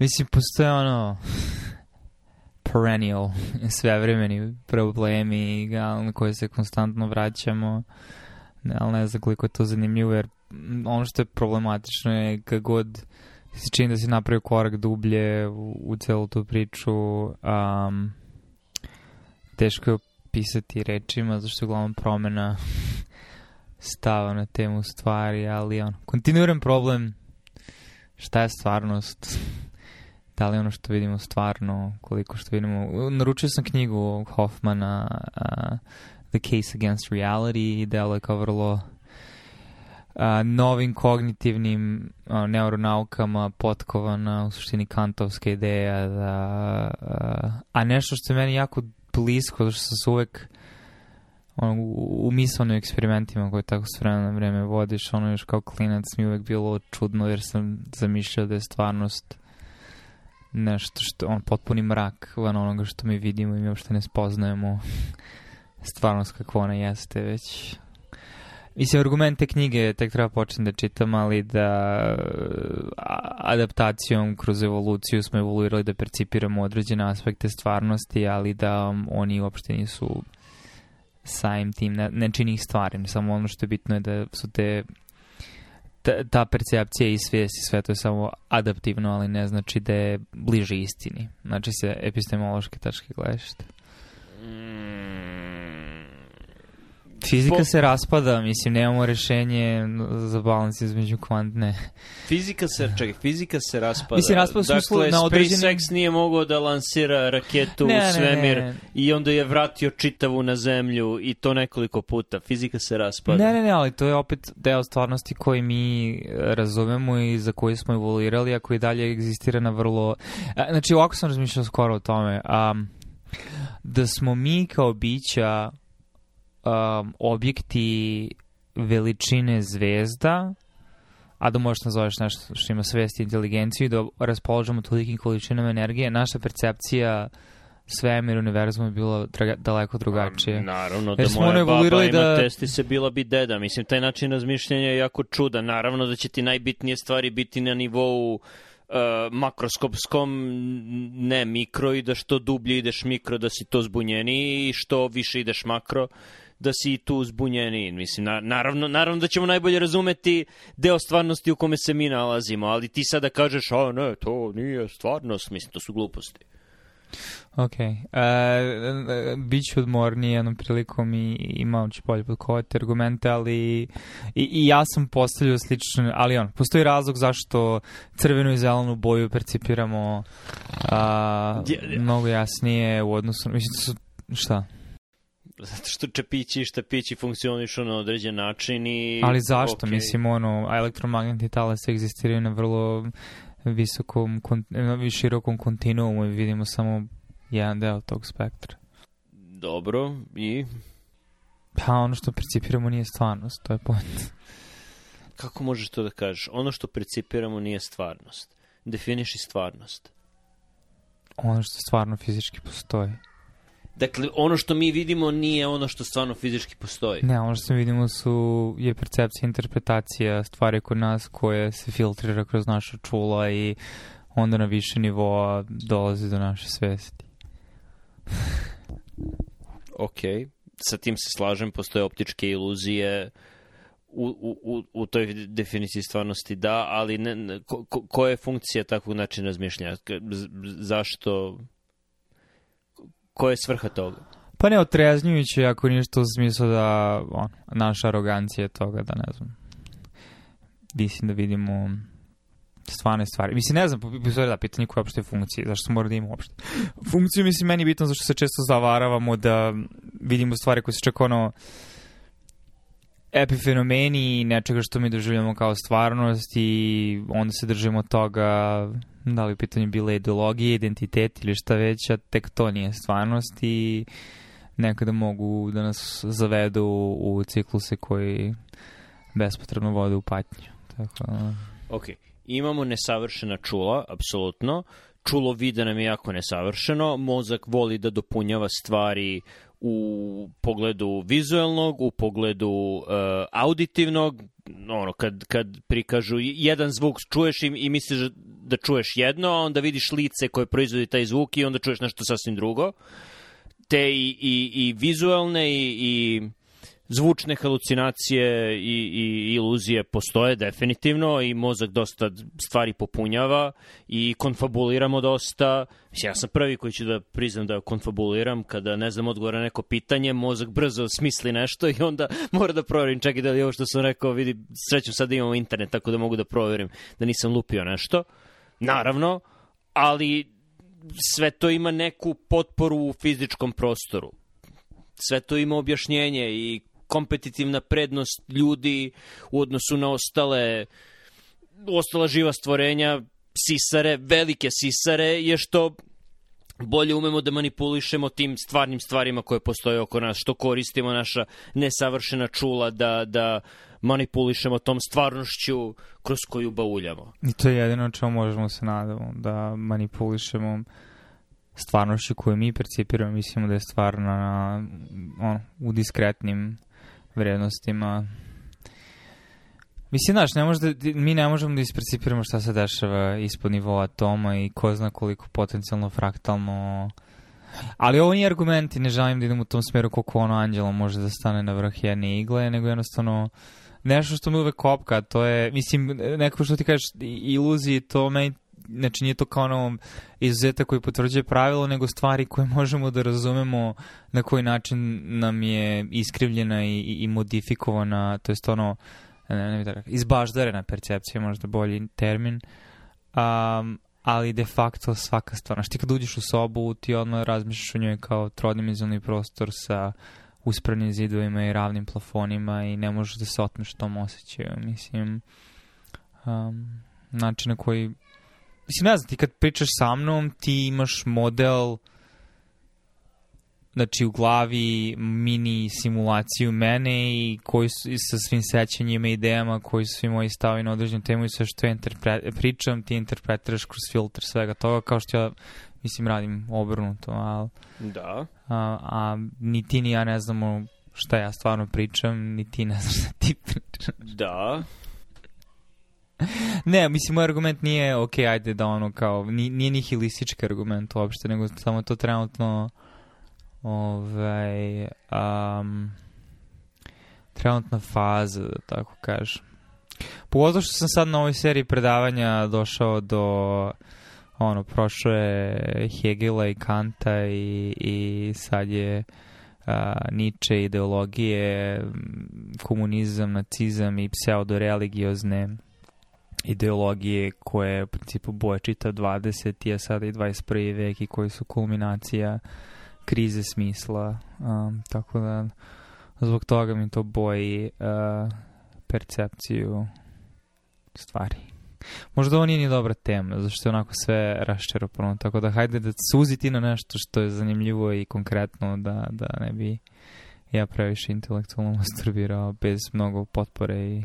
Mislim, postoje ono perennial, svevremeni problemi na koje se konstantno vraćamo, ali ne znam koliko je to zanimljivo, jer ono što je problematično je kad god se čini da si napravio korak dublje u, u celu tu priču, um, teško je opisati rečima, zašto je uglavnom promena stava na temu stvari, ali on, kontinuiran problem, šta je stvarnost, da li ono što vidimo stvarno, koliko što vidimo. Naručio sam knjigu Hoffmana uh, The Case Against Reality i delo je kao vrlo uh, novim kognitivnim uh, neuronaukama potkovana u suštini kantovska ideja da, uh, a nešto što je meni jako blisko, zato što sam se uvek ono, u, u eksperimentima koje tako s vremena na vreme vodiš, ono još kao klinac mi uvek bilo čudno jer sam zamišljao da je stvarnost nešto što, on potpuni mrak van onoga što mi vidimo i mi uopšte ne spoznajemo stvarnost kako ona jeste već. Mislim, argumente knjige tek treba počnem da čitam, ali da adaptacijom kroz evoluciju smo evoluirali da percipiramo određene aspekte stvarnosti, ali da um, oni uopšte nisu samim tim, ne, ne čini ih stvarim. Samo ono što je bitno je da su te ta percepcija i svijest i sve to je samo adaptivno, ali ne znači da je bliže istini. Znači se epistemološke tačke gledišta. Fizika po... se raspada, mislim, nemamo rešenje za balans između kvantne. Fizika se, čekaj, fizika se raspada. Mislim, raspada dakle, smislu na određenim... SpaceX nije mogao da lansira raketu ne, u svemir ne, ne, ne. i onda je vratio čitavu na zemlju i to nekoliko puta. Fizika se raspada. Ne, ne, ne, ali to je opet deo stvarnosti koji mi e, razumemo i za koji smo evoluirali, a koji dalje egzistira na vrlo... E, znači, ovako sam razmišljao skoro o tome. Um, da smo mi kao bića um, objekti veličine zvezda, a da možeš nazoveš da nešto što ima svest i inteligenciju i da raspoložemo tolikim količinama energije, naša percepcija svemir, univerzum je bilo daleko pa, drugačije. A, naravno, da smo moja baba ima da... testi se bila bi deda. Mislim, taj način razmišljanja je jako čudan. Naravno da će ti najbitnije stvari biti na nivou Uh, makroskopskom, ne mikro i da što dublje ideš mikro da si to zbunjeni i što više ideš makro da si tu zbunjeni. Mislim, na, naravno, naravno da ćemo najbolje razumeti deo stvarnosti u kome se mi nalazimo, ali ti sada kažeš, a ne, to nije stvarnost, mislim, to su gluposti. Ok, e, e bit ću odmorniji jednom prilikom i, i malo ću bolje podkovati argumente, ali i, i ja sam postavljao slično, ali on, postoji razlog zašto crvenu i zelenu boju percipiramo a, mnogo jasnije u odnosu, mislim, su, šta? zato što čepići i štapići funkcionišu na određen način i... Ali zašto? Okay. Mislim, ono, elektromagnetni talas egzistiraju na vrlo visokom, na širokom kontinuumu i vidimo samo jedan deo tog spektra. Dobro, i... Pa ono što principiramo nije stvarnost, to je point. Kako možeš to da kažeš? Ono što principiramo nije stvarnost. Definiši stvarnost. Ono što stvarno fizički postoji. Dakle, ono što mi vidimo nije ono što stvarno fizički postoji. Ne, ono što mi vidimo su, je percepcija, interpretacija stvari kod nas koje se filtrira kroz naša čula i onda na više nivoa dolazi do naše svesti. ok, sa tim se slažem, postoje optičke iluzije, u, u, u toj definiciji stvarnosti da, ali ne, ko, ko, koja je funkcija takvog načina razmišljanja? Zašto koja je svrha toga? Pa ne, otreznjujuće, ako ništa u smislu da on, naša arogancija je toga, da ne znam. Mislim da vidimo stvarne stvari. Mislim, ne znam, da, pitanje koje je uopšte funkcije, zašto se mora da ima uopšte. Funkciju, mislim, meni je bitno zašto se često zavaravamo da vidimo stvari koje se čak ono epifenomeni nečega što mi doživljamo kao stvarnost i onda se držimo toga da li u pitanju bile ideologije, identitet ili šta već, a tek to nije stvarnost i nekada mogu da nas zavedu u cikluse koji bespotrebno vode u patnju. Tako, da. ok, imamo nesavršena čula, apsolutno. Čulo vida nam je jako nesavršeno, mozak voli da dopunjava stvari u pogledu vizuelnog, u pogledu uh, auditivnog, ono, kad, kad prikažu jedan zvuk čuješ im i misliš da čuješ jedno, a onda vidiš lice koje proizvodi taj zvuk i onda čuješ nešto sasvim drugo. Te i, i, i vizuelne i, i zvučne halucinacije i, i iluzije postoje definitivno i mozak dosta stvari popunjava i konfabuliramo dosta. ja sam prvi koji ću da priznam da konfabuliram kada ne znam odgovor na neko pitanje, mozak brzo smisli nešto i onda mora da proverim čekaj da li ovo što sam rekao, vidi, srećom sad da imamo internet tako da mogu da proverim da nisam lupio nešto. Naravno, ali sve to ima neku potporu u fizičkom prostoru sve to ima objašnjenje i kompetitivna prednost ljudi u odnosu na ostale ostala živa stvorenja sisare, velike sisare je što bolje umemo da manipulišemo tim stvarnim stvarima koje postoje oko nas, što koristimo naša nesavršena čula da, da manipulišemo tom stvarnošću kroz koju bauljamo. I to je jedino čemu možemo se nadamo, da manipulišemo stvarnošću koju mi percipiramo, mislimo da je stvarna ono, u diskretnim vrednostima. Mislim, znaš, ne možda, mi ne možemo da isprecipiramo šta se dešava ispod nivoa atoma i ko zna koliko potencijalno fraktalno... Ali ovo nije argument i ne želim da idem u tom smeru koliko ono anđelo može da stane na vrh jedne igle, nego jednostavno nešto što me uvek kopka, to je, mislim, neko što ti kažeš iluzije, to meni znači nije to kao ono izuzeta koji potvrđuje pravilo, nego stvari koje možemo da razumemo na koji način nam je iskrivljena i, i, modifikovana, to jest ono ne, ne da izbaždarena percepcija, možda bolji termin. Um, ali de facto svaka stvar. Znači ti kad uđeš u sobu, ti odmah razmišljaš o njoj kao trodimenzionalni prostor sa uspravnim zidovima i ravnim plafonima i ne možeš da se otmeš tom osjećaju. Mislim, um, način na koji mislim, ne znam, ti kad pričaš sa mnom, ti imaš model znači u glavi mini simulaciju mene i koji su, i sa svim sećanjima i idejama koji su svi moji stavi na određenu temu i sve što ja pričam ti interpretiraš kroz filter svega toga kao što ja mislim radim obrnuto ali da a, a ni ti ni ja ne znamo šta ja stvarno pričam ni ti ne znaš šta ti pričaš da ne, mislim, moj argument nije, ok, ajde da ono kao, nije nihilistički argument uopšte, nego samo to trenutno ovaj, um, trenutna faza, da tako kažem. Pogotovo što sam sad na ovoj seriji predavanja došao do ono, prošlo je Hegela i Kanta i, i sad je a, Nietzsche ideologije, komunizam, nacizam i pseudo-religiozne ideologije koje u principu boje čita 20. a sada i 21. vek i koji su kulminacija krize smisla. Um, tako da zbog toga mi to boji uh, percepciju stvari. Možda ovo nije ni dobra tema, zašto je onako sve raščeropano, tako da hajde da suziti na nešto što je zanimljivo i konkretno, da, da ne bi ja previše intelektualno masturbirao bez mnogo potpore i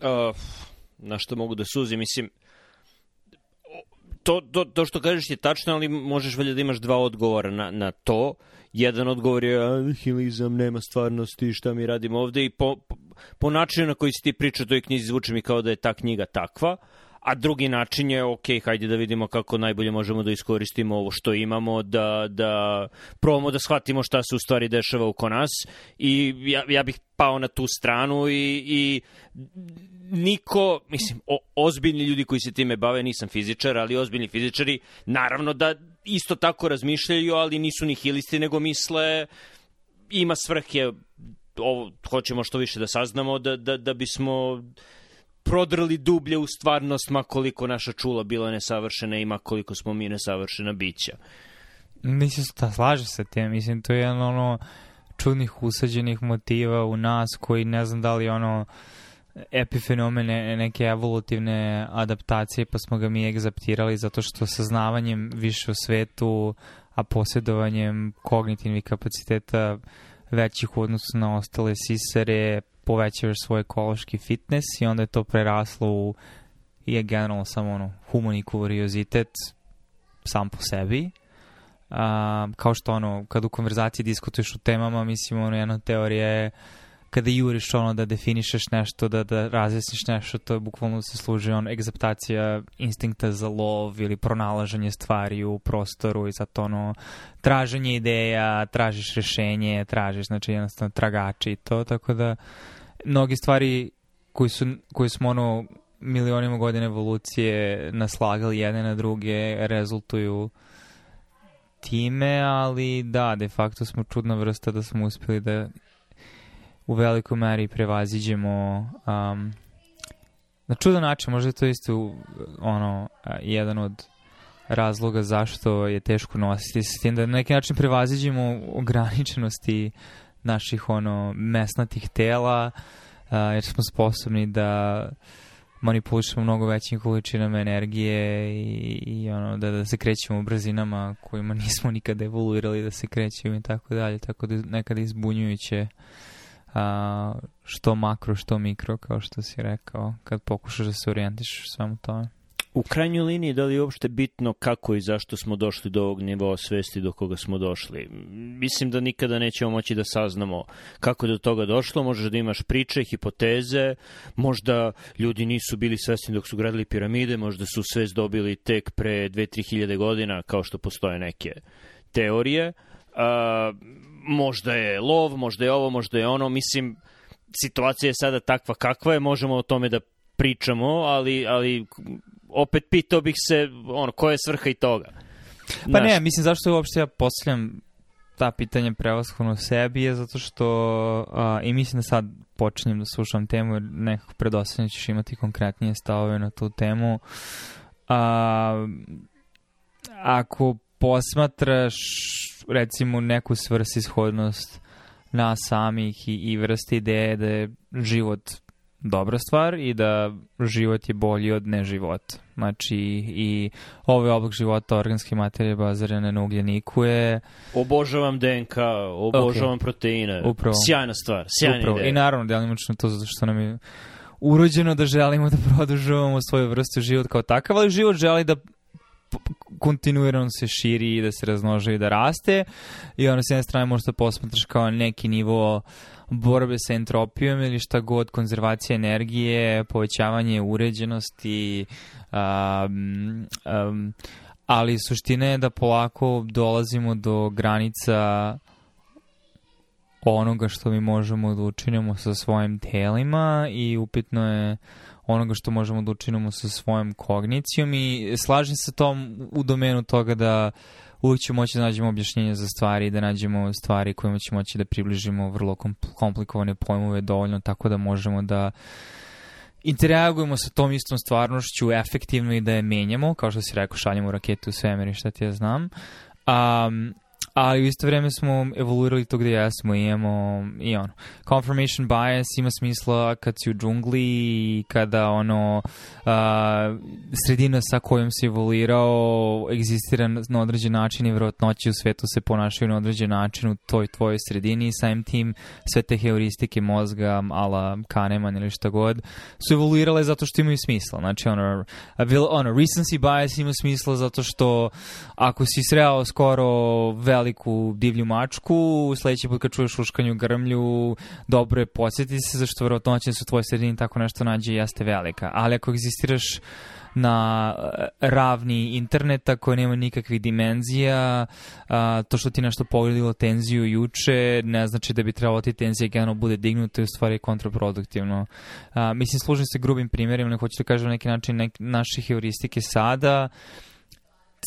uh, na što mogu da suzim, mislim, to, to, to što kažeš je tačno, ali možeš valjda da imaš dva odgovora na, na to. Jedan odgovor je nihilizam, nema stvarnosti, šta mi radimo ovde i po, po, po načinu na koji si ti pričao toj knjizi zvuči mi kao da je ta knjiga takva, uh, a drugi način je, ok, hajde da vidimo kako najbolje možemo da iskoristimo ovo što imamo, da, da probamo da shvatimo šta se u stvari dešava oko nas i ja, ja bih pao na tu stranu i, i niko, mislim, o, ozbiljni ljudi koji se time bave, nisam fizičar, ali ozbiljni fizičari, naravno da isto tako razmišljaju, ali nisu nihilisti, nego misle ima svrhe ovo hoćemo što više da saznamo da, da, da bismo prodrli dublje u stvarnost makoliko naša čula bila nesavršena i ma koliko smo mi nesavršena bića. Mislim, da slažem se te, mislim, to je jedan ono čudnih usađenih motiva u nas koji ne znam da li ono epifenomene, neke evolutivne adaptacije, pa smo ga mi egzaptirali zato što saznavanjem više o svetu, a posjedovanjem kognitivnih kapaciteta većih u odnosu na ostale sisare, povećaš svoj ekološki fitness i onda je to preraslo u je generalno samo ono humani kuriozitet sam po sebi. A, kao što ono, kad u konverzaciji diskutuješ o temama, mislim ono jedna teorija je kada juriš ono da definišeš nešto, da, da razjasniš nešto, to je bukvalno se služi on egzaptacija instinkta za lov ili pronalaženje stvari u prostoru i zato ono traženje ideja, tražiš rešenje, tražiš, znači jednostavno tragači i to, tako da mnoge stvari koji su, koji smo ono milionima godina evolucije naslagali jedne na druge rezultuju time, ali da, de facto smo čudna vrsta da smo uspeli da u velikoj meri prevaziđemo um, na čudan način, možda je to isto ono, jedan od razloga zašto je teško nositi s tim, da na neki način prevaziđemo ograničenosti naših ono mesnatih tela uh, jer smo sposobni da manipulišemo mnogo većim količinama energije i, i ono, da, da se krećemo u brzinama kojima nismo nikada evoluirali da se krećemo i tako dalje tako da nekada izbunjujuće a, što makro, što mikro kao što si rekao kad pokušaš da se orijentiš samo tome U krajnjoj liniji, da li je uopšte bitno kako i zašto smo došli do ovog nivoa svesti do koga smo došli? Mislim da nikada nećemo moći da saznamo kako je do toga došlo. Možeš da imaš priče, hipoteze, možda ljudi nisu bili svesni dok su gradili piramide, možda su svest dobili tek pre 2-3 hiljade godina, kao što postoje neke teorije. A, možda je lov, možda je ovo, možda je ono. Mislim, situacija je sada takva kakva je, možemo o tome da pričamo, ali, ali opet pitao bih se, ono, koja je svrha i toga. Pa Znaš, ne, mislim, zašto uopšte ja postavljam ta pitanja prevashodno sebi je zato što a, i mislim da sad počinjem da slušam temu jer nekako predostavljeno ćeš imati konkretnije stavove na tu temu. A, ako posmatraš recimo neku svrsishodnost na samih i, i vrste ideje da je život dobra stvar i da život je bolji od neživota. Znači i ovaj oblik života organske materije bazirane na ugljeniku je... Obožavam DNK, obožavam okay. proteine. Upravo. Sjajna stvar, sjajna Upravo. ideja. I naravno delimično da to zato što nam je urođeno da želimo da produžavamo svoju vrstu život kao takav, ali život želi da kontinuirano se širi i da se raznože i da raste i ono s jedne strane možda posmatraš kao neki nivo uh, borbe sa entropijom ili šta god, konzervacija energije, povećavanje uređenosti, um, um, ali suština je da polako dolazimo do granica onoga što mi možemo da učinimo sa svojim telima i upitno je onoga što možemo da učinimo sa svojom kognicijom i slažem se tom u domenu toga da uh, uvek ćemo moći da nađemo objašnjenje za stvari i da nađemo stvari kojima ćemo moći da približimo vrlo komplikovane pojmove dovoljno tako da možemo da interagujemo sa tom istom stvarnošću efektivno i da je menjamo, kao što si rekao, šaljemo raketu u svemir i šta ti ja znam. Um, ali u isto vrijeme smo evoluirali to gdje jesmo i imamo i ono, confirmation bias ima smisla kad si u džungli i kada ono a, sredina sa kojom si evoluirao egzistira na određen način i vjerojatnoći u svetu se ponašaju na određen način u toj tvojoj sredini i samim tim sve te heuristike mozga ala Kahneman ili šta god su evoluirale zato što imaju smisla znači ono, ono recency bias ima smisla zato što Ako si sreo skoro veliku divlju mačku, sledeći put kad čuješ uškanju grmlju, dobro je posjeti se, zašto verovatnoća da se u tvojoj sredini tako nešto nađe i jeste velika. Ali ako egzistiraš na e, ravni interneta koji nema nikakvih dimenzija, a, to što ti nešto pogledilo tenziju juče ne znači da bi trebalo da ti tenzija generalno bude dignuta i u stvari kontraproduktivno. A, mislim, služim se grubim primjerima, ne hoću da kažem na neki način nek, naše heuristike sada,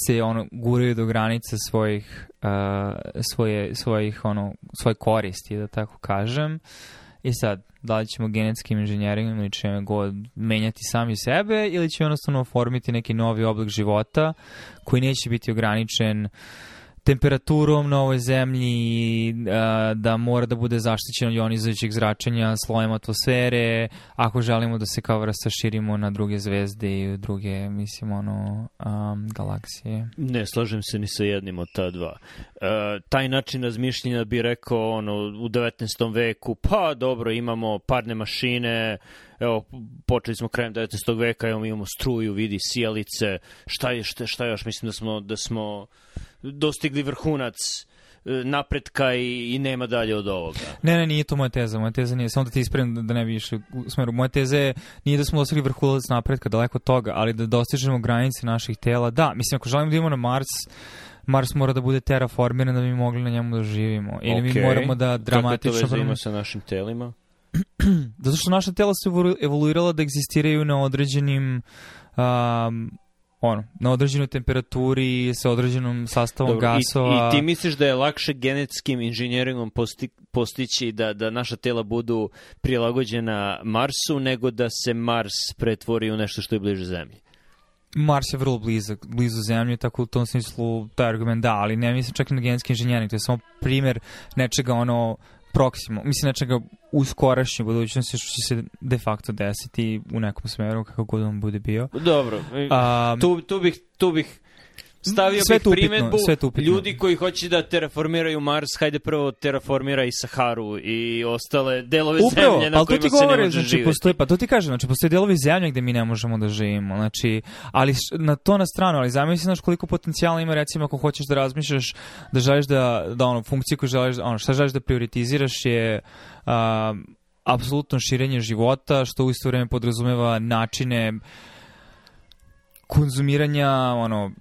se ono guraju do granica svojih uh, svoje svojih ono svoje koristi da tako kažem i sad da li ćemo genetskim inženjeringom ili ćemo god menjati sami sebe ili ćemo jednostavno oformiti neki novi oblik života koji neće biti ograničen uh, temperaturom na ovoj zemlji i da mora da bude zaštićen od ionizujućeg zračenja slojem atmosfere ako želimo da se kao vrsta širimo na druge zvezde i druge, mislim, ono, um, galaksije. Ne, slažem se ni sa jednim od ta dva. E, taj način razmišljenja bi rekao, ono, u 19. veku, pa dobro, imamo parne mašine, evo, počeli smo krajem 19. veka, evo, mi imamo struju, vidi, sijalice, šta, je, šta, šta još, mislim da smo, da smo dostigli vrhunac e, napretka i, i nema dalje od ovoga. Ne, ne, nije to moja teza. Moja teza nije, samo da ti ispravim da, da ne bi išli u smeru. Moja teza je, nije da smo dostigli vrhulac napretka, daleko od toga, ali da dostižemo granice naših tela. Da, mislim, ako želimo da imamo na Mars, Mars mora da bude terraformiran da bi mogli na njemu da živimo. Ili okay. mi moramo da dramatično... Kako to veze sa našim telima? zato što naša tela su evoluirala da egzistiraju na određenim um, ono, na određenoj temperaturi sa određenom sastavom Dobro, gasova. I, I ti misliš da je lakše genetskim inženjeringom posti, postići da, da naša tela budu prilagođena Marsu nego da se Mars pretvori u nešto što je bliže Zemlji? Mars je vrlo blizak, blizu Zemlji, tako u tom smislu taj argument da, ali ne mislim čak i na genetski inženjering, to je samo primer nečega ono proksimo, mislim nečega u skorašnjoj budućnosti što će se de facto desiti u nekom smeru kako god on bude bio. Dobro, um, tu, tu, bih, tu bih stavio sve bih primjedbu ljudi koji hoće da terraformiraju Mars, hajde prvo terraformiraj Saharu i ostale delove Upravo, zemlje na pa kojima ti govore, se ne može znači, živjeti. Postoji, pa to ti kaže, znači postoje delovi zemlje gde mi ne možemo da živimo, znači, ali na to na stranu, ali zamisli znaš koliko potencijala ima recimo ako hoćeš da razmišljaš da želiš da, da ono, funkciju koju želiš, ono, šta želiš da prioritiziraš je uh, apsolutno širenje života, što u isto vreme podrazumeva načine konzumiranja ono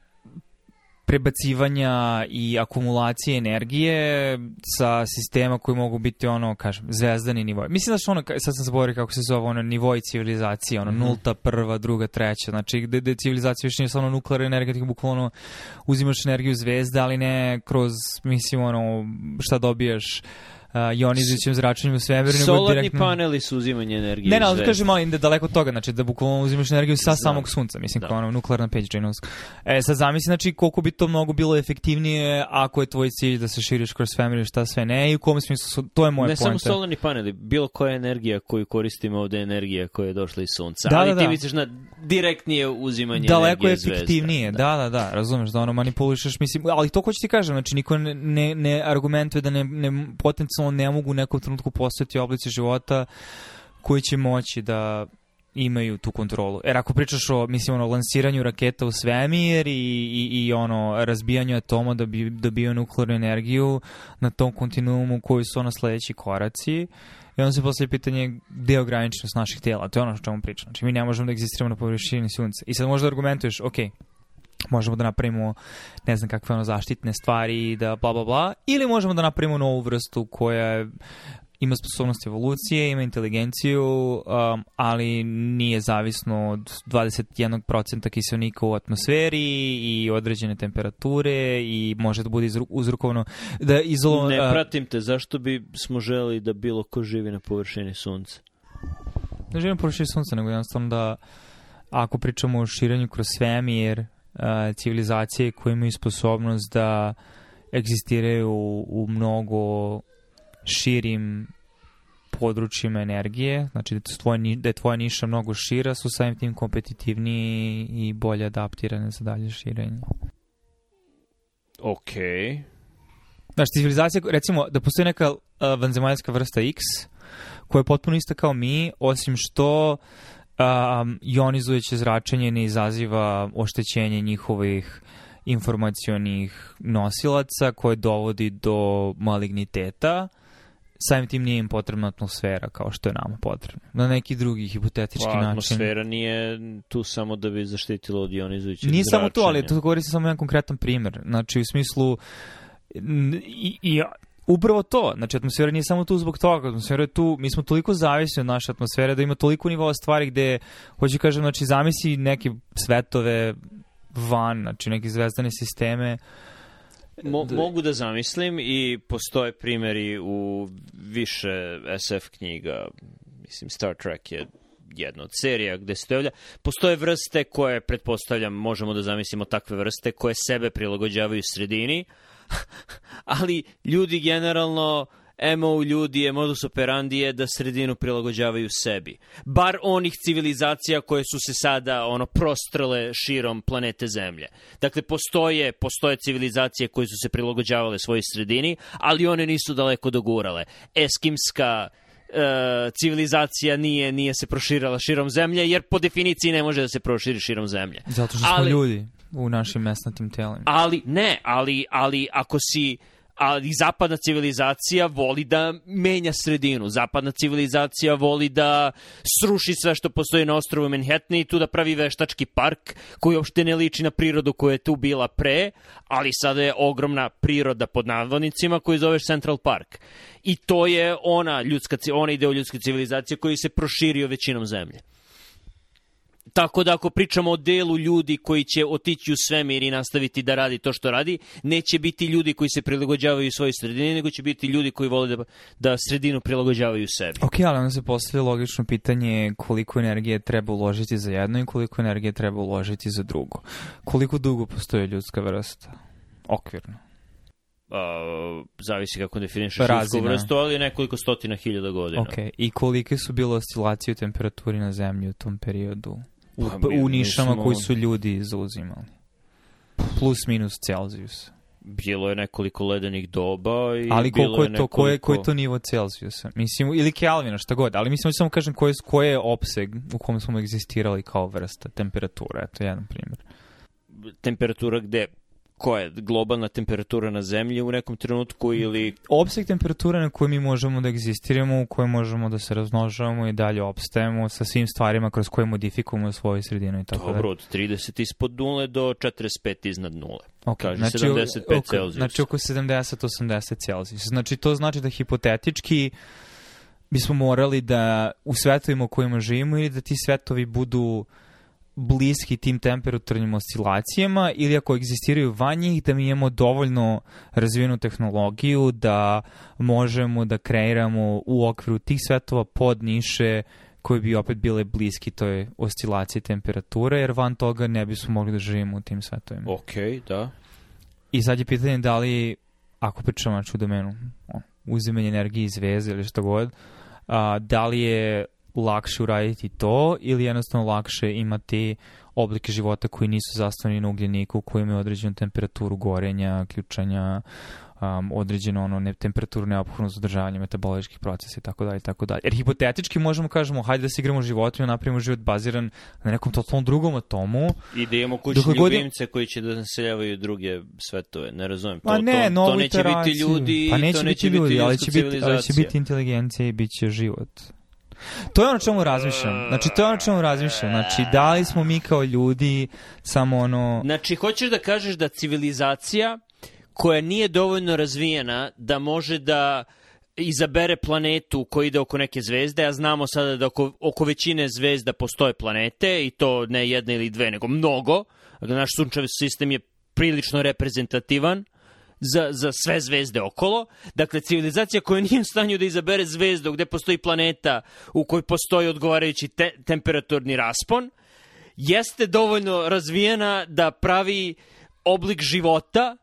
prebacivanja i akumulacije energije sa sistema koji mogu biti ono, kažem, zvezdani nivoj. Mislim da su ono, sad sam zaboravio kako se zove, ono, nivoj civilizacije, ono, mm -hmm. nulta, prva, druga, treća, znači gde, gde civilizacija više nije samo nuklearna energija, tako bukvalno uzimaš energiju zvezde, ali ne kroz, mislim, ono, šta dobijaš ionizujućem zračenju u svemiru. Solarni direktno... paneli su uzimanje energije. Ne, ne, ali kažem malim da daleko od toga, znači da bukvalno uzimaš energiju sa Znam. Da. samog sunca, mislim da. kao ono nuklearna peć džinovska. E, sad zamisli, znači koliko bi to mnogo bilo efektivnije ako je tvoj cilj da se širiš kroz svemir i šta sve ne i u kom smislu, to je moje Ne pointa. samo solarni paneli, bilo koja energija koju koristimo ovde je energija koja je došla iz sunca, da, ali da, da. ti misliš na direktnije uzimanje daleko energije Daleko je efektivnije, da. da. da, da, razumeš da ono manipulišeš, mislim, ali to ko ti kažem, znači niko ne, ne, ne argumentuje da ne, ne potencijalno jednostavno ne mogu u nekom trenutku postati oblici života koji će moći da imaju tu kontrolu. Jer ako pričaš o, mislim, ono, lansiranju raketa u svemir i, i, i ono, razbijanju atoma da bi dobio da nuklearnu energiju na tom kontinuumu koji su ono sledeći koraci, i onda se postoje pitanje gde je ograničenost naših tela. To je ono što čemu pričam. Znači, mi ne možemo da existiramo na površini sunca. I sad možda argumentuješ, okay, možemo da napravimo ne znam kakve ono zaštitne stvari da bla bla bla ili možemo da napravimo novu vrstu koja ima sposobnost evolucije, ima inteligenciju, um, ali nije zavisno od 21% kiselnika u atmosferi i određene temperature i može da bude uzrokovano da izolo... Ne uh, pratim te, zašto bi smo želi da bilo ko živi na površini sunca? Ne želim površini sunca, nego jednostavno da ako pričamo o širenju kroz svemir, civilizacije koje imaju sposobnost da egzistiraju u, u mnogo širim područjima energije, znači da je, tvoja, da je tvoja niša mnogo šira, su samim tim kompetitivniji i bolje adaptirane za dalje širenje. Ok. Znači, civilizacija, recimo, da postoji neka uh, vanzemaljska vrsta X, koja je potpuno ista kao mi, osim što uh, um, ionizujuće zračenje ne izaziva oštećenje njihovih informacionih nosilaca koje dovodi do maligniteta, samim tim nije im potrebna atmosfera kao što je nama potrebna. Na neki drugi hipotetički pa, način. Atmosfera nije tu samo da bi zaštitilo od ionizujućeg Nije zračenja. samo to, ali to koristi samo jedan konkretan primer. Znači, u smislu i, i Upravo to, znači atmosfera nije samo tu zbog toga, atmosfera je tu, mi smo toliko zavisni od naše atmosfere da ima toliko nivoa stvari gde, hoću kažem, znači zamisli neke svetove van, znači neke zvezdane sisteme, Mo, da. mogu da zamislim i postoje primeri u više SF knjiga, mislim Star Trek je jedna od serija gde se javlja. Postoje vrste koje, pretpostavljam, možemo da zamislimo takve vrste koje sebe prilagođavaju sredini, ali ljudi generalno emo ljudi je modus operandi je da sredinu prilagođavaju sebi. Bar onih civilizacija koje su se sada ono prostrle širom planete Zemlje. Dakle, postoje, postoje civilizacije koje su se prilagođavale svojoj sredini, ali one nisu daleko dogurale. Eskimska e, civilizacija nije nije se proširila širom zemlje jer po definiciji ne može da se proširi širom zemlje. Zato što smo ali, ljudi u našim mesnatim telima. Ali, ne, ali, ali ako si ali zapadna civilizacija voli da menja sredinu. Zapadna civilizacija voli da sruši sve što postoji na ostrovu Manhattan i tu da pravi veštački park koji uopšte ne liči na prirodu koja je tu bila pre, ali sada je ogromna priroda pod navodnicima koju zoveš Central Park. I to je ona ljudska, ona ideo ljudske civilizacije koji se proširio većinom zemlje. Tako da ako pričamo o delu ljudi koji će otići u svemir i nastaviti da radi to što radi, neće biti ljudi koji se prilagođavaju svojoj sredini, nego će biti ljudi koji vole da, da sredinu prilagođavaju sebi. Ok, ali onda se postavlja logično pitanje koliko energije treba uložiti za jedno i koliko energije treba uložiti za drugo. Koliko dugo postoje ljudska vrsta? Okvirno. Uh, zavisi kako definišeš ljudsku vrstu, ali nekoliko stotina hiljada godina. Ok, i kolike su bile oscilacije u temperaturi na zemlji u tom periodu? Pa, pa, u nišama nismo... koji su ljudi zauzimali. Plus minus Celzijus. Bilo je nekoliko ledenih doba i ali bilo ko je, je to, nekoliko... koje, koji to nivo Celzijusa? Mislim, ili Kelvina, šta god, ali mislim, samo kažem koji koje je opseg u kom smo egzistirali kao vrsta temperatura, eto jedan primjer temperatura gde koja globalna temperatura na zemlji u nekom trenutku ili... Opseg temperature na kojoj mi možemo da egzistiramo, u kojoj možemo da se razmnožavamo i dalje opstajemo sa svim stvarima kroz koje modifikujemo svoju sredinu i tako Dobro, od 30 ispod nule do 45 iznad nule. Okay. Kaže znači, 75 oko, Celsius. Znači oko 70-80 Celsius. Znači to znači da hipotetički bismo morali da u svetovima u kojima živimo ili da ti svetovi budu uh, bliski tim temperaturnim oscilacijama ili ako egzistiraju van njih da mi imamo dovoljno razvijenu tehnologiju da možemo da kreiramo u okviru tih svetova pod niše koje bi opet bile bliski toj oscilaciji temperature, jer van toga ne bismo mogli da živimo u tim svetovima. Ok, da. I sad je pitanje da li, ako pričamo na čudomenu, uzimanje energije iz veze ili što god, a, da li je lakše uraditi to ili jednostavno lakše imati oblike života koji nisu zastavljeni na ugljeniku, koji imaju određenu temperaturu gorenja, ključanja, um, određenu ono, ne, temperaturu neophodnu za održavanje metaboličkih procesa i tako dalje i tako dalje. Jer hipotetički možemo kažemo hajde da se igramo životom i napravimo život baziran na nekom totalno drugom atomu. I da imamo kućne dakle, ljubimce koji će da naseljavaju druge svetove, ne razumem. Pa to, ne, to, to, to neće teraciju. biti ljudi, pa neće to neće biti ljudi, biti ali će biti, ali će biti inteligencija i bit će život. To je ono čemu razmišljam. Znači, to je ono čemu razmišljam. Znači, da li smo mi kao ljudi samo ono... Znači, hoćeš da kažeš da civilizacija koja nije dovoljno razvijena da može da izabere planetu koji ide oko neke zvezde, a znamo sada da oko, oko većine zvezda postoje planete i to ne jedna ili dve, nego mnogo. Dakle, naš sunčevi sistem je prilično reprezentativan za, za sve zvezde okolo. Dakle, civilizacija koja nije u stanju da izabere zvezdu gde postoji planeta u kojoj postoji odgovarajući te, temperaturni raspon, jeste dovoljno razvijena da pravi oblik života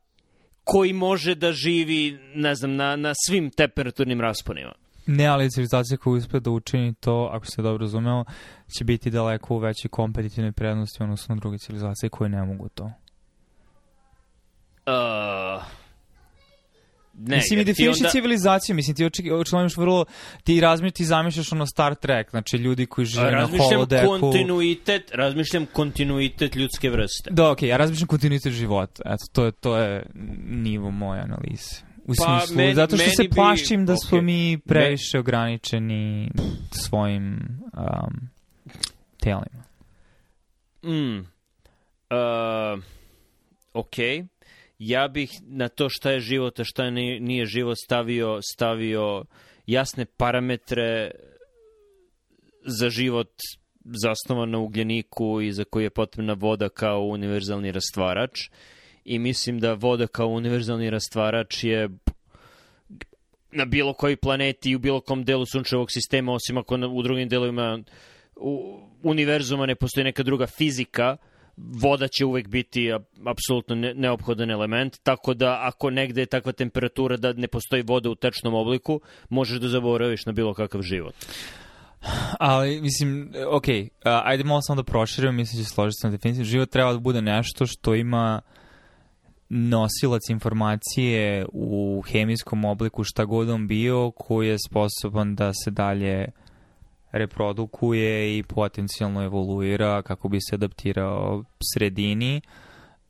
koji može da živi, ne znam, na, na svim temperaturnim rasponima. Ne, ali civilizacija koja uspe da učini to, ako se dobro razumeo, će biti daleko u većoj kompetitivnoj prednosti odnosno druge civilizacije koje ne mogu to. Uh, ne, mislim, i definiši onda... civilizaciju, mislim, ti očigledno vrlo, ti razmišljaš, ti zamišljaš ono Star Trek, znači ljudi koji žive na Razmišljam kontinuitet, razmišljam kontinuitet ljudske vrste. Da, okej, okay, ja razmišljam kontinuitet života, eto, to je, to je nivo moje analize. U pa, smislu, meni, zato što se plašim bi... da smo okay. mi previše Men... ograničeni svojim um, telima. Mm. Uh, okej. Okay ja bih na to šta je život, a šta nije život stavio, stavio jasne parametre za život zasnovan na ugljeniku i za koji je potrebna voda kao univerzalni rastvarač. I mislim da voda kao univerzalni rastvarač je na bilo kojoj planeti i u bilo kom delu sunčevog sistema, osim ako u drugim delovima u univerzuma ne postoji neka druga fizika, uh, voda će uvek biti apsolutno neophodan element, tako da ako negde je takva temperatura da ne postoji voda u tečnom obliku, možeš da zaboraviš na bilo kakav život. Ali, mislim, ok, ajde malo samo da proširimo, mislim da će složiti na definiciju. Život treba da bude nešto što ima nosilac informacije u hemijskom obliku šta god on bio koji je sposoban da se dalje uh, reprodukuje i potencijalno evoluira kako bi se adaptirao sredini.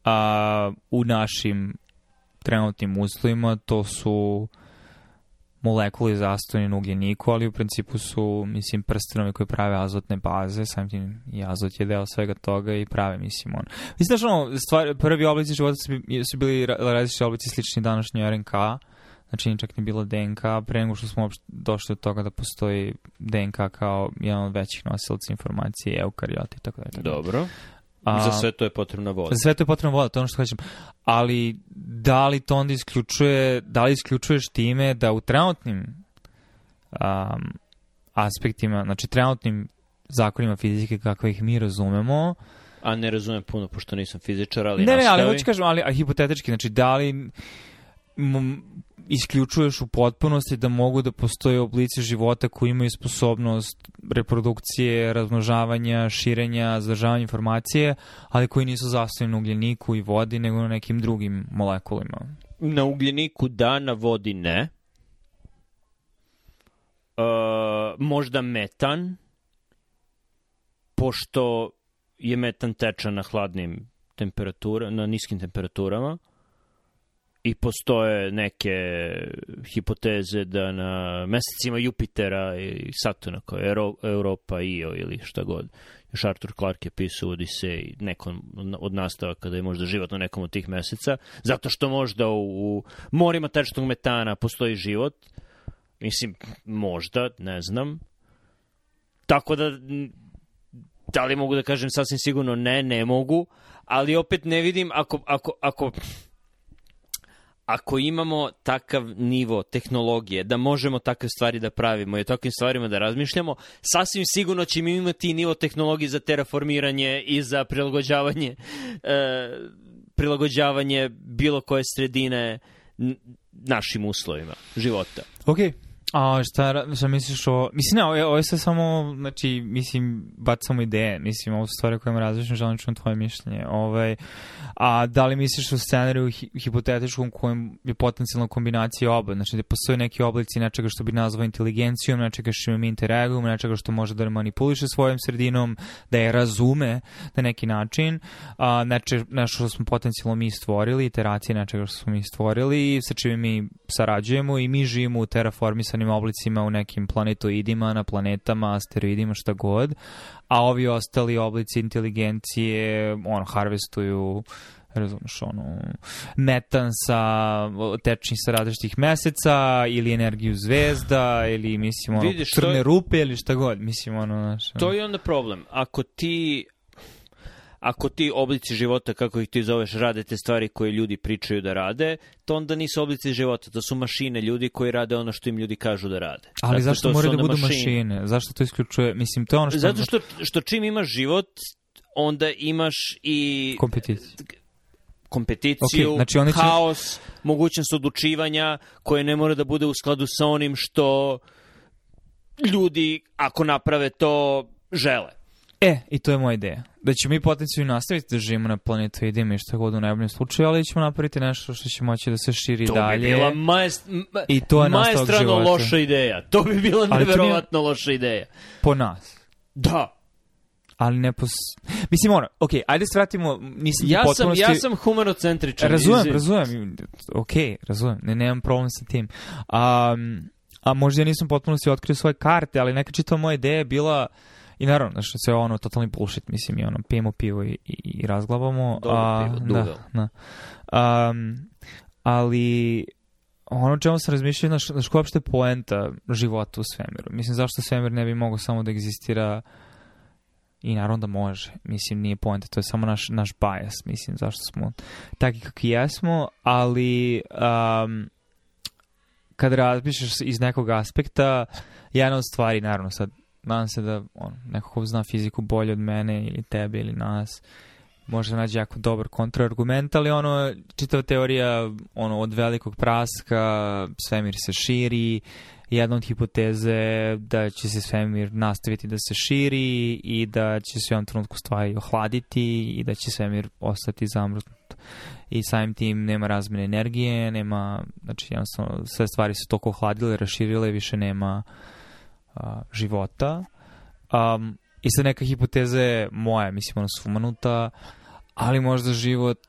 A u našim trenutnim uslovima to su molekuli zastojni u ugljeniku, ali u principu su, mislim, prstenovi koji prave azotne baze, sam tim i azot je deo svega toga i prave, mislim, on. Mislim, znaš, ono, stvar, prvi oblici života su, su bili različiti oblici slični današnjoj RNK, Znači, čak ni bilo DNK, pre nego što smo uopšte došli do toga da postoji DNK kao jedan od većih nosilaca informacije, eukariota i tako dalje. Dobro. A, za sve to je potrebna voda. Za sve to je potrebna voda, to je ono što hoćem. Ali da li to onda isključuje, da li isključuješ time da u trenutnim um, aspektima, znači trenutnim zakonima fizike kakve ih mi razumemo, A ne razumem puno, pošto nisam fizičar, ali Ne, nastavi. ne, ali hoću kažem, ali a, hipotetički, znači da li isključuješ u potpunosti da mogu da postoje oblici života koji imaju sposobnost reprodukcije, razmnožavanja, širenja, zadržavanja informacije, ali koji nisu zastavljeni na ugljeniku i vodi, nego na nekim drugim molekulima. Na ugljeniku da, na vodi ne. E, možda metan, pošto je metan tečan na hladnim temperaturama, na niskim temperaturama i postoje neke hipoteze da na mesecima Jupitera i Saturna kao Euro, Europa, Io ili šta god. Još Arthur Clarke je pisao Odisej nekom od nastava kada je možda život na nekom od tih meseca, zato što možda u, u morima tečnog metana postoji život, mislim, možda, ne znam. Tako da, da li mogu da kažem sasvim sigurno ne, ne mogu, ali opet ne vidim, ako, ako, ako ako imamo takav nivo tehnologije, da možemo takve stvari da pravimo i o takvim stvarima da razmišljamo, sasvim sigurno ćemo imati nivo tehnologije za terraformiranje i za prilagođavanje, e, prilagođavanje bilo koje sredine našim uslovima života. Okej. Okay. A šta, šta misliš o... Mislim, ne, ovo je, sve samo, znači, mislim, samo ideje, mislim, ovo su stvari kojima različno želim da čujem tvoje mišljenje. Ovaj, a da li misliš o scenariju hipotetičkom kojem je potencijalna kombinacija oba, znači da postoje neki oblici nečega što bi nazvao inteligencijom, nečega što mi interagujemo, nečega što može da manipuliše svojom sredinom, da je razume na neki način, a, neče, nešto što smo potencijalno mi stvorili, iteracije nečega što smo mi stvorili, sa čime mi sarađujemo i mi živimo u terraformisanju životinim oblicima u nekim planetoidima, na planetama, asteroidima, šta god, a ovi ostali oblici inteligencije on harvestuju razumeš, ono, metan sa tečni sa različitih meseca ili energiju zvezda ili, mislim, ono, Vidiš, crne je... rupe ili šta god, mislim, ono, znaš. To je onda problem. Ako ti ako ti oblici života, kako ih ti zoveš, rade te stvari koje ljudi pričaju da rade, to onda nisu oblici života, to su mašine ljudi koji rade ono što im ljudi kažu da rade. Ali dakle, zašto moraju da budu mašine? mašine? Zašto to isključuje? Mislim, to je ono što... Zato što, što čim imaš život, onda imaš i... Kompeticiju kompeticiju, okay, znači oni će... haos, mogućnost odlučivanja koje ne mora da bude u skladu sa onim što ljudi, ako naprave to, žele. E, i to je moja ideja. Da ćemo mi potencijalno nastaviti da živimo na planetu i dimi što god u najboljem slučaju, ali ćemo napraviti nešto što će moći da se širi to dalje. To bi bila majest, ma, I to je maestralno loša ideja. To bi bila neverovatno loša ideja. Po nas. Da. Ali ne pos... Mislim, ono, ok, ajde svratimo, nisam ja Sam, ja sam humanocentričan. Razumem, izvim. razumem. Ok, razumem, ne, nemam problem sa tim. Um, a možda ja nisam potpuno si otkrio svoje karte, ali neka čitava moja ideja je bila... I naravno, znači, sve ono, totalni bullshit, mislim, i ono, pijemo pivo i, i, i razglavamo. Dobro a, pivo, Da, da. Um, ali ono čemu sam razmišljao, znaš, znaš koja je poenta života u svemiru? Mislim, zašto svemir ne bi mogao samo da egzistira i naravno da može. Mislim, nije poenta, to je samo naš, naš bias, mislim, zašto smo takvi kakvi jesmo, ali um, kad razmišljaš iz nekog aspekta, jedna od stvari, naravno sad nadam se da on, neko ko zna fiziku bolje od mene ili tebe ili nas, može da naći jako dobar kontrargument, ali ono, čitava teorija ono, od velikog praska, svemir se širi, jedna od hipoteze da će se svemir nastaviti da se širi i da će se u jednom trenutku stvari ohladiti i da će svemir ostati zamrznut. I samim tim nema razmene energije, nema, znači jednostavno sve stvari su toliko ohladile, raširile, više nema uh, a, života. Um, I sad neka hipoteza je moja, mislim, ona sumanuta, ali možda život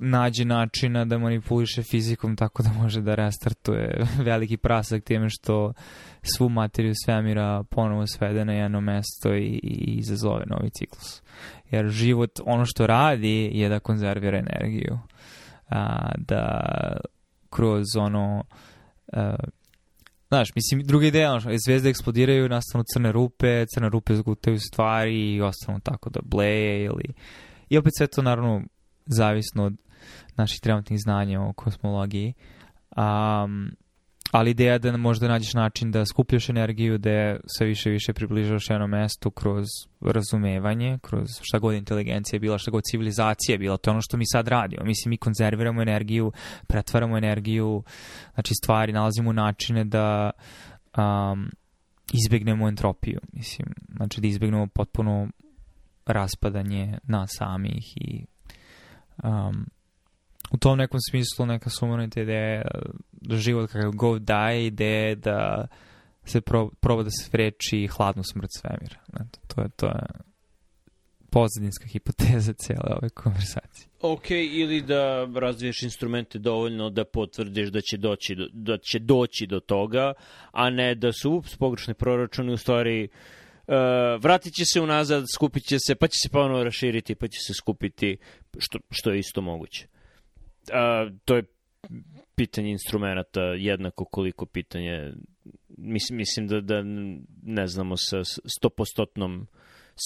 nađe načina da manipuliše fizikom tako da može da restartuje veliki prasak time što svu materiju svemira ponovo svede na jedno mesto i, i izazove novi ciklus. Jer život, ono što radi je da konzervira energiju. A, da kroz ono a, Znaš, mislim, druga ideja, ono, zvezde eksplodiraju, nastanu crne rupe, crne rupe zgutaju stvari i ostanu tako da bleje ili... I opet sve to, naravno, zavisno od naših trenutnih znanja o kosmologiji. Um, ali ideja da možda nađeš način da skupljaš energiju, da se više više približavaš jednom mestu kroz razumevanje, kroz šta god inteligencija je bila, šta god civilizacija je bila, to je ono što mi sad radimo. Mislim, mi konzerviramo energiju, pretvaramo energiju, znači stvari, nalazimo načine da um, izbjegnemo entropiju, mislim, znači da izbjegnemo potpuno raspadanje nas samih i um, u tom nekom smislu neka sumanita ideja da život kakav god daje ideje da se pro, proba da se vreči hladnu smrt svemira. Eto, to je, to je pozadinska hipoteza cijele ove konversacije. Ok, ili da razviješ instrumente dovoljno da potvrdiš da će doći do, da će doći do toga, a ne da su ups, pogrešni proračune u stvari Uh, vratit će se unazad, skupit će se, pa će se ponovo raširiti, pa će se skupiti, što, što je isto moguće a, to je pitanje instrumenta jednako koliko pitanje mislim, mislim da, da ne znamo sa stopostotnom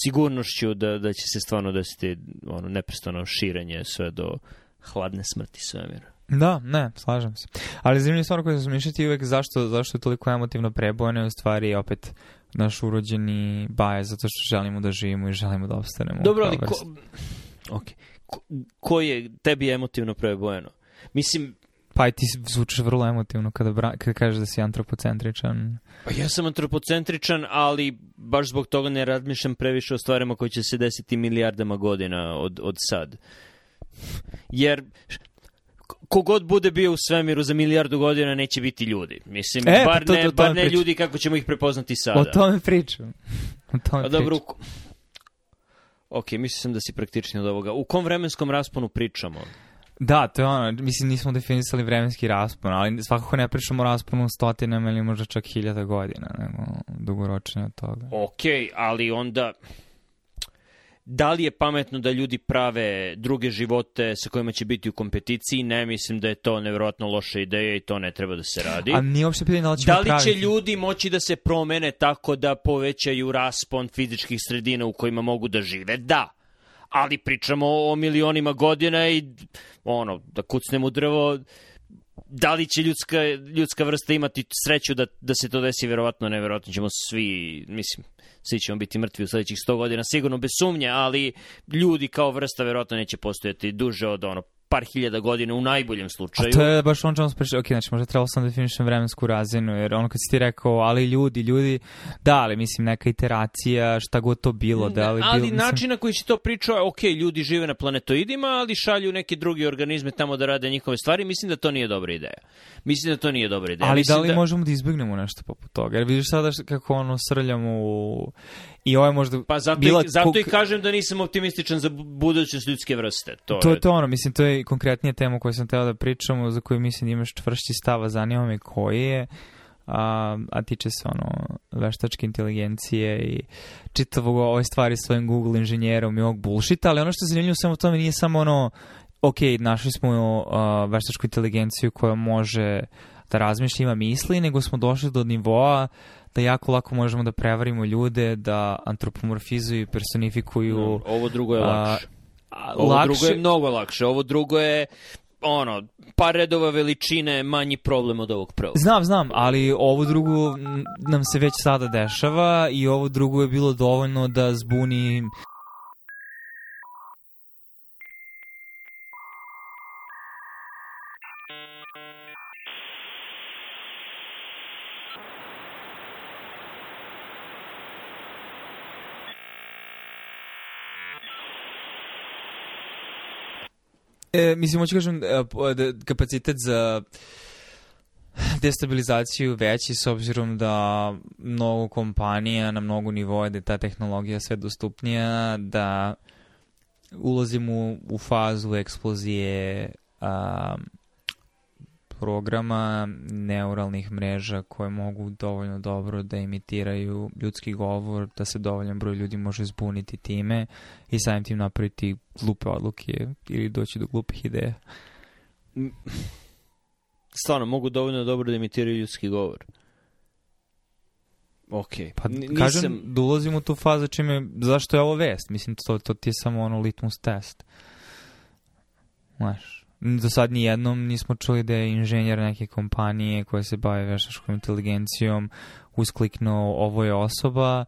sigurnošću da, da će se stvarno desiti ono, neprestano širenje sve do hladne smrti svemira. Da, ne, slažem se. Ali zanimljiva stvar koju sam mišljati uvek zašto, zašto je toliko emotivno prebojeno u stvari opet naš urođeni baje zato što želimo da živimo i želimo da obstanemo. Dobro, ali ko... Okay koji je tebi emotivno prebojeno. Mislim, pa ti zvučiš vrlo emotivno kada, bra, kada kažeš da si antropocentričan. Pa ja sam antropocentričan, ali baš zbog toga ne razmišljam previše o stvarima koje će se desiti milijardama godina od, od sad. Jer kogod bude bio u svemiru za milijardu godina neće biti ljudi. Mislim, e, pa bar, pa to, ne, to, to, bar ne priču. ljudi kako ćemo ih prepoznati sada. O tome pričam. O tome A, pa dobro, pričam. Ok, mislio sam da si praktični od ovoga. U kom vremenskom rasponu pričamo? Da, to je ono, mislim nismo definisali vremenski raspon, ali svakako ne pričamo o rasponu stotinama ili možda čak hiljada godina, nego dugoročnije od toga. Ok, ali onda Da li je pametno da ljudi prave druge živote sa kojima će biti u kompeticiji? Ne, mislim da je to nevjerojatno loša ideja i to ne treba da se radi. A nije uopšte pitanje da li Da li će ljudi moći da se promene tako da povećaju raspon fizičkih sredina u kojima mogu da žive? Da ali pričamo o milionima godina i ono, da kucnemo drvo, da li će ljudska, ljudska vrsta imati sreću da, da se to desi, verovatno ne, verovatno ćemo svi, mislim, svi ćemo biti mrtvi u sledećih 100 godina, sigurno bez sumnje, ali ljudi kao vrsta verovatno neće postojati duže od ono par hiljada godina u najboljem slučaju. A to je baš on čemu smo pričali, ok, znači možda trebalo sam da definišem vremensku razinu, jer ono kad si ti rekao, ali ljudi, ljudi, da, ali mislim neka iteracija, šta god to bilo, da ali... Ali bilo, način na koji si to pričao, ok, ljudi žive na planetoidima, ali šalju neke druge organizme tamo da rade njihove stvari, mislim da to nije dobra ideja. Mislim da to nije dobra ideja. Ali da mislim da li da... možemo da izbjegnemo nešto poput toga? Jer vidiš sada kako ono srljamo u I ovo je možda pa zato, bila... i, zato i kažem da nisam optimističan za budućnost ljudske vrste. To, to je to ono, mislim, to je konkretnija tema koju sam teo da pričam, za koju mislim da imaš čvršći stava, zanima me koji je, a, a tiče se ono veštačke inteligencije i čitavog ove stvari s ovim Google inženjerom i ovog bullshita, ali ono što je zanimljivo samo tome nije samo ono, ok, našli smo uh, veštačku inteligenciju koja može da razmišlja, ima misli, nego smo došli do nivoa da jako lako možemo da prevarimo ljude, da antropomorfizuju i personifikuju... No, ovo drugo je lakše. A, ovo lakše... drugo je mnogo lakše. Ovo drugo je ono, par redova veličine manji problem od ovog prvog. Znam, znam, ali ovo drugo nam se već sada dešava i ovo drugo je bilo dovoljno da zbuni E, mislim, hoću kažem, e, da, kapacitet za destabilizaciju veći s obzirom da mnogo kompanija na mnogo nivoa da je ta tehnologija sve dostupnija, da ulazimo u fazu eksplozije um, programa, neuralnih mreža koje mogu dovoljno dobro da imitiraju ljudski govor, da se dovoljan broj ljudi može zbuniti time i samim tim napraviti glupe odluke ili doći do glupih ideja. Stvarno, mogu dovoljno dobro da imitiraju ljudski govor. Ok. Pa, nisam... kažem, da ulazim u tu fazu čime, zašto je ovo vest? Mislim, to, to ti je samo ono litmus test. Znaš, Do sad ni jednom nismo čuli da je inženjer neke kompanije koja se bavi veštačkom inteligencijom uskliknuo ovo je osoba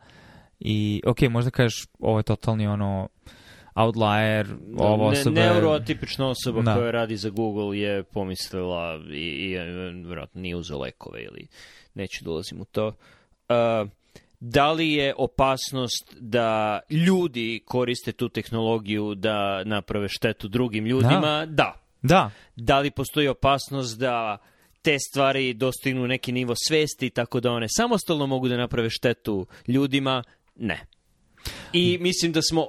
i ok, možda kažeš ovo je totalni ono outlier, ova osoba... neurotipična osoba da. koja radi za Google je pomislila i, i e, vjerojatno nije uzela lekove ili neću dolazim da u to. Uh, da li je opasnost da ljudi koriste tu tehnologiju da naprave štetu drugim ljudima? Da. da. Da. Da li postoji opasnost da te stvari dostignu neki nivo svesti tako da one samostalno mogu da naprave štetu ljudima? Ne. I mislim da smo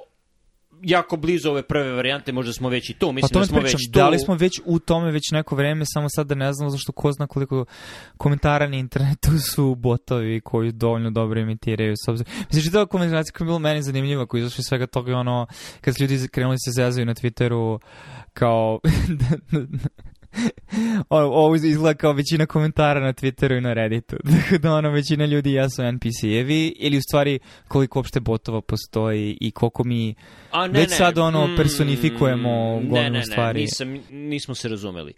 jako blizu ove prve varijante, možda smo već i tu, mislim pa da smo pričam, već tu. Da li smo već u tome već neko vreme, samo sada da ne znam zašto ko zna koliko komentara na internetu su botovi koji dovoljno dobro imitiraju. Mislim, čitava kombinacija koja je bila meni zanimljiva, koji izašli svega toga ono, kad ljudi krenuli da se zezaju na Twitteru, kao... Ovo izgleda kao većina komentara na Twitteru i na Redditu. Dakle, da ono, većina ljudi jesu NPC-evi ili u stvari koliko uopšte botova postoji i koliko mi A, ne, već ne, sad ono mm, personifikujemo mm, ne, ne, stvari. Ne, nisam, nismo se razumeli.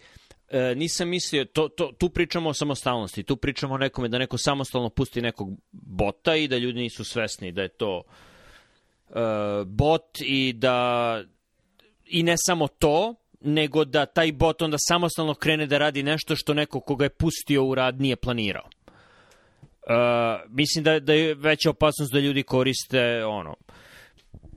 E, nisam mislio, to, to, tu pričamo o samostalnosti, tu pričamo o nekome da neko samostalno pusti nekog bota i da ljudi nisu svesni da je to e, bot i da i ne samo to, nego da taj bot onda samostalno krene da radi nešto što neko koga je pustio u rad nije planirao. Uh, mislim da, da je veća opasnost da ljudi koriste ono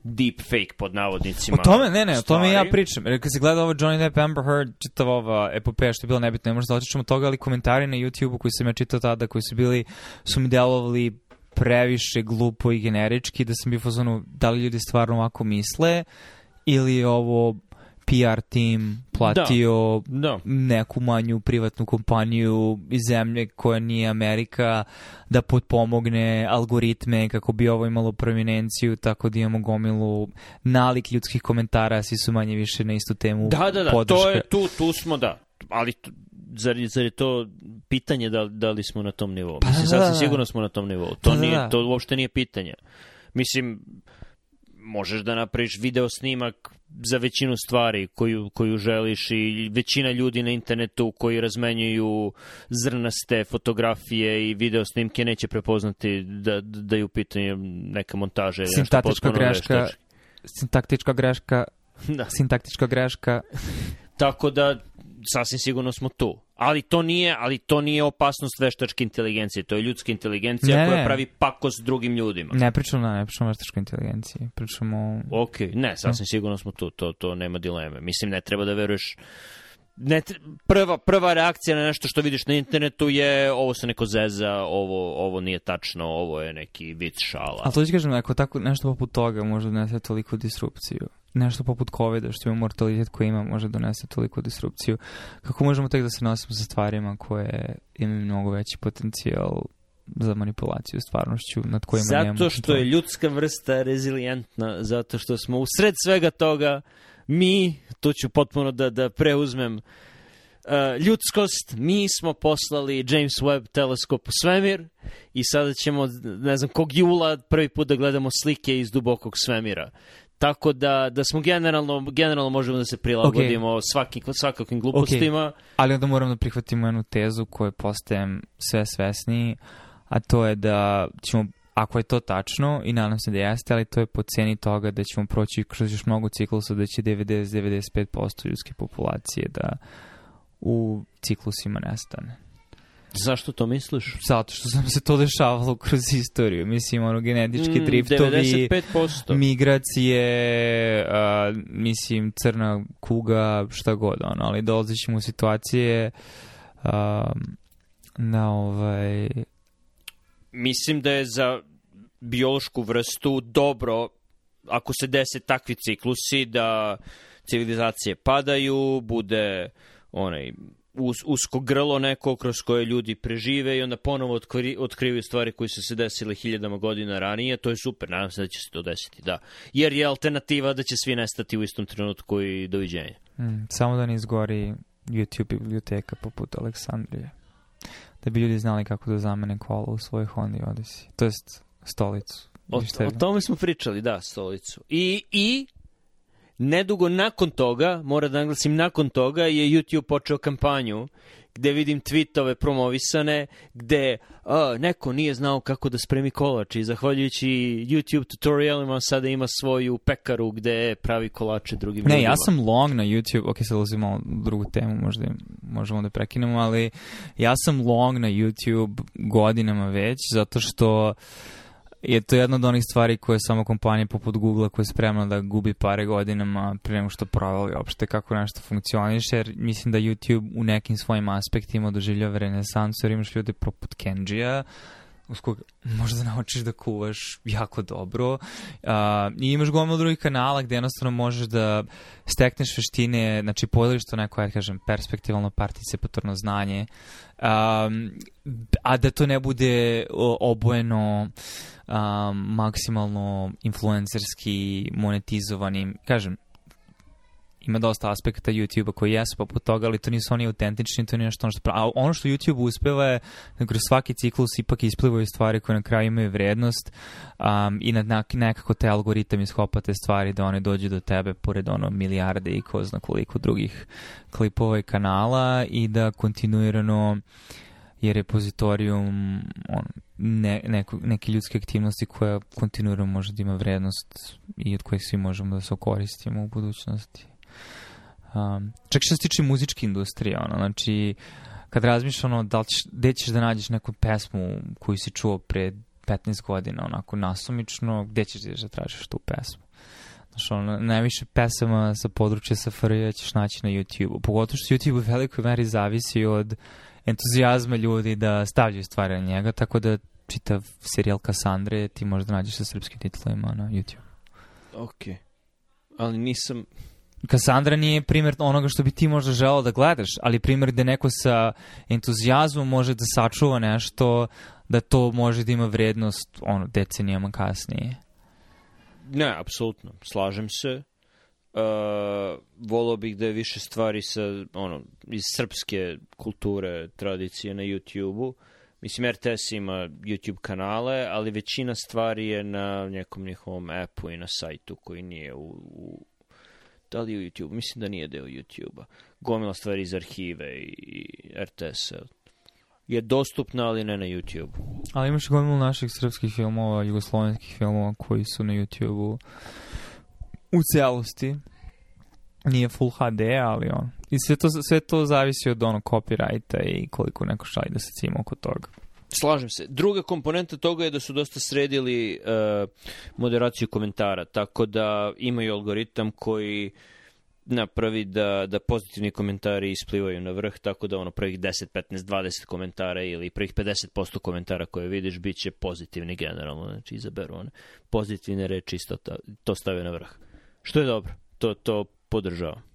deep fake pod navodnicima. O tome, ne, ne, stvari. o tome ja pričam. Kad se gleda ovo Johnny Depp, Amber Heard, čitava ova epopeja što je bila nebitna, ne možda otičemo toga, ali komentari na YouTube-u koji sam ja čitao tada, koji su bili, su mi delovali previše glupo i generički, da sam bio fazonu da li ljudi stvarno ovako misle ili ovo PR tim platio da, da. neku manju privatnu kompaniju iz zemlje koja nije Amerika da potpomogne algoritme kako bi ovo imalo prominenciju tako da imamo gomilu nalik ljudskih komentara, svi su manje više na istu temu Da, da, da, podrška. to je, tu, tu smo, da, ali zar, zar je to pitanje da, da li smo na tom nivou? Pa, Mislim, da, da, sasvim da. sigurno smo na tom nivou. To, pa, nije, to uopšte nije pitanje. Mislim, možeš da napraviš video snimak za većinu stvari koju, koju želiš i većina ljudi na internetu koji razmenjuju zrnaste fotografije i video snimke neće prepoznati da, da je u pitanju neka montaža ili nešto greška, veštački. Sintaktička greška, da. sintaktička greška. Tako da, sasvim sigurno smo tu ali to nije, ali to nije opasnost veštačke inteligencije, to je ljudska inteligencija ne, koja pravi pakost drugim ljudima. Ne pričamo, na ne pričamo o veštačkoj inteligenciji, pričamo... Ok, ne, sasvim sigurno smo tu, to, to nema dileme. Mislim, ne treba da veruješ ne, prva, prva reakcija na nešto što vidiš na internetu je ovo se neko zeza, ovo, ovo nije tačno, ovo je neki bit šala. A to ću kažem, ako tako nešto poput toga može da ne toliko disrupciju nešto poput covid što je mortalitet koji ima, može da donese toliko disrupciju. Kako možemo tek da se nosimo sa stvarima koje imaju mnogo veći potencijal za manipulaciju stvarnošću nad kojima zato nemamo Zato što je ljudska vrsta rezilijentna, zato što smo u sred svega toga mi, tu ću potpuno da, da preuzmem uh, ljudskost, mi smo poslali James Webb teleskop u svemir i sada ćemo, ne znam, kog jula prvi put da gledamo slike iz dubokog svemira. Tako da, da smo generalno, generalno možemo da se prilagodimo okay. svakim, svakakvim glupostima. Okay. Ali onda moram da prihvatimo jednu tezu koju postajem sve svesniji, a to je da ćemo, ako je to tačno, i nadam se da jeste, ali to je po ceni toga da ćemo proći kroz još mnogo ciklusa, da će 90-95% ljudske populacije da u ciklusima nestane. Zašto to misliš? Zato što sam se to dešavalo kroz istoriju. Mislim, ono, genetički mm, driftovi, 95%. migracije, a, mislim, crna kuga, šta god, ono, ali dolazit ćemo u situacije a, na ovaj... Mislim da je za biološku vrstu dobro ako se dese takvi ciklusi da civilizacije padaju, bude onaj us, usko grlo neko kroz koje ljudi prežive i onda ponovo otkri, otkrivaju stvari koje su se desile hiljadama godina ranije, to je super, nadam se da će se to desiti, da. Jer je alternativa da će svi nestati u istom trenutku i doviđenja. Mm, samo da ne izgori YouTube biblioteka poput Aleksandrije. Da bi ljudi znali kako da zamene kolo u svojoj Honda Odyssey. To jest stolicu. O, o tome smo pričali, da, stolicu. I, i Nedugo nakon toga, mora da naglasim, nakon toga je YouTube počeo kampanju gde vidim tweetove promovisane, gde uh, neko nije znao kako da spremi kolač i zahvaljujući YouTube tutorialima sada ima svoju pekaru gde pravi kolače drugim ne, ljudima. Ne, ja sam long na YouTube, ok, sad ulazimo drugu temu, možda možemo da prekinemo, ali ja sam long na YouTube godinama već, zato što uh, je to jedna od onih stvari koje samo kompanija poput Google-a koja je spremna da gubi pare godinama pre nego što provali opšte kako nešto funkcioniše, jer mislim da YouTube u nekim svojim aspektima doživljava renesansu, jer imaš ljude poput Kenđija, uz kog možda naučiš da kuvaš jako dobro uh, i imaš gomilu drugih kanala gde jednostavno možeš da stekneš veštine, znači podeliš to neko, ja kažem, perspektivalno participatorno znanje, um, a da to ne bude obojeno um, maksimalno influencerski monetizovanim, kažem, ima dosta aspekta YouTube-a koji jesu poput toga, ali to nisu oni autentični, to nije nešto ono što pravi. A ono što YouTube uspeva je da kroz svaki ciklus ipak isplivaju stvari koje na kraju imaju vrednost um, i na, nekako te algoritam ishopa te stvari da one dođu do tebe pored ono milijarde i ko zna koliko drugih klipova i kanala i da kontinuirano je repozitorijum on, ne, neko, neke ljudske aktivnosti koja kontinuirano može da ima vrednost i od koje svi možemo da se okoristimo u budućnosti. Um, čak što se tiče muzičke industrije, ono, znači, kad razmišljaš ono, da li ćeš, gde ćeš da nađeš neku pesmu koju si čuo pre 15 godina, onako nasumično, gde ćeš da, da tražiš tu pesmu? Znaš, ono, najviše pesama sa područja Safarija ćeš naći na YouTube-u. Pogotovo što YouTube u velikoj meri zavisi od entuzijazma ljudi da stavljaju stvari na njega, tako da čitav serijal Kassandre ti možda nađeš sa srpskim titlovima na YouTube. Okej. Okay. Ali nisam, Kassandra nije primjer onoga što bi ti možda želao da gledaš, ali primjer gde neko sa entuzijazmom može da sačuva nešto, da to može da ima vrednost ono, decenijama kasnije. Ne, apsolutno, slažem se. Uh, e, volao bih da je više stvari sa, ono, iz srpske kulture, tradicije na YouTube-u. Mislim, RTS ima YouTube kanale, ali većina stvari je na nekom njihovom appu i na sajtu koji nije u, u da li u YouTube? Mislim da nije deo YouTube-a. Gomila stvari iz arhive i RTS-a je dostupna, ali ne na YouTube. u Ali imaš gomilu naših srpskih filmova, jugoslovenskih filmova koji su na YouTube-u u celosti. Nije full HD, ali on. I sve to, sve to zavisi od ono copyrighta i koliko neko šalje da se cima oko toga. Slažem se. Druga komponenta toga je da su dosta sredili uh, moderaciju komentara, tako da imaju algoritam koji napravi da, da pozitivni komentari isplivaju na vrh, tako da ono prvih 10, 15, 20 komentara ili prvih 50% komentara koje vidiš bit će pozitivni generalno, znači izaberu one pozitivne reči isto ta, to stave na vrh. Što je dobro, to, to podržavam.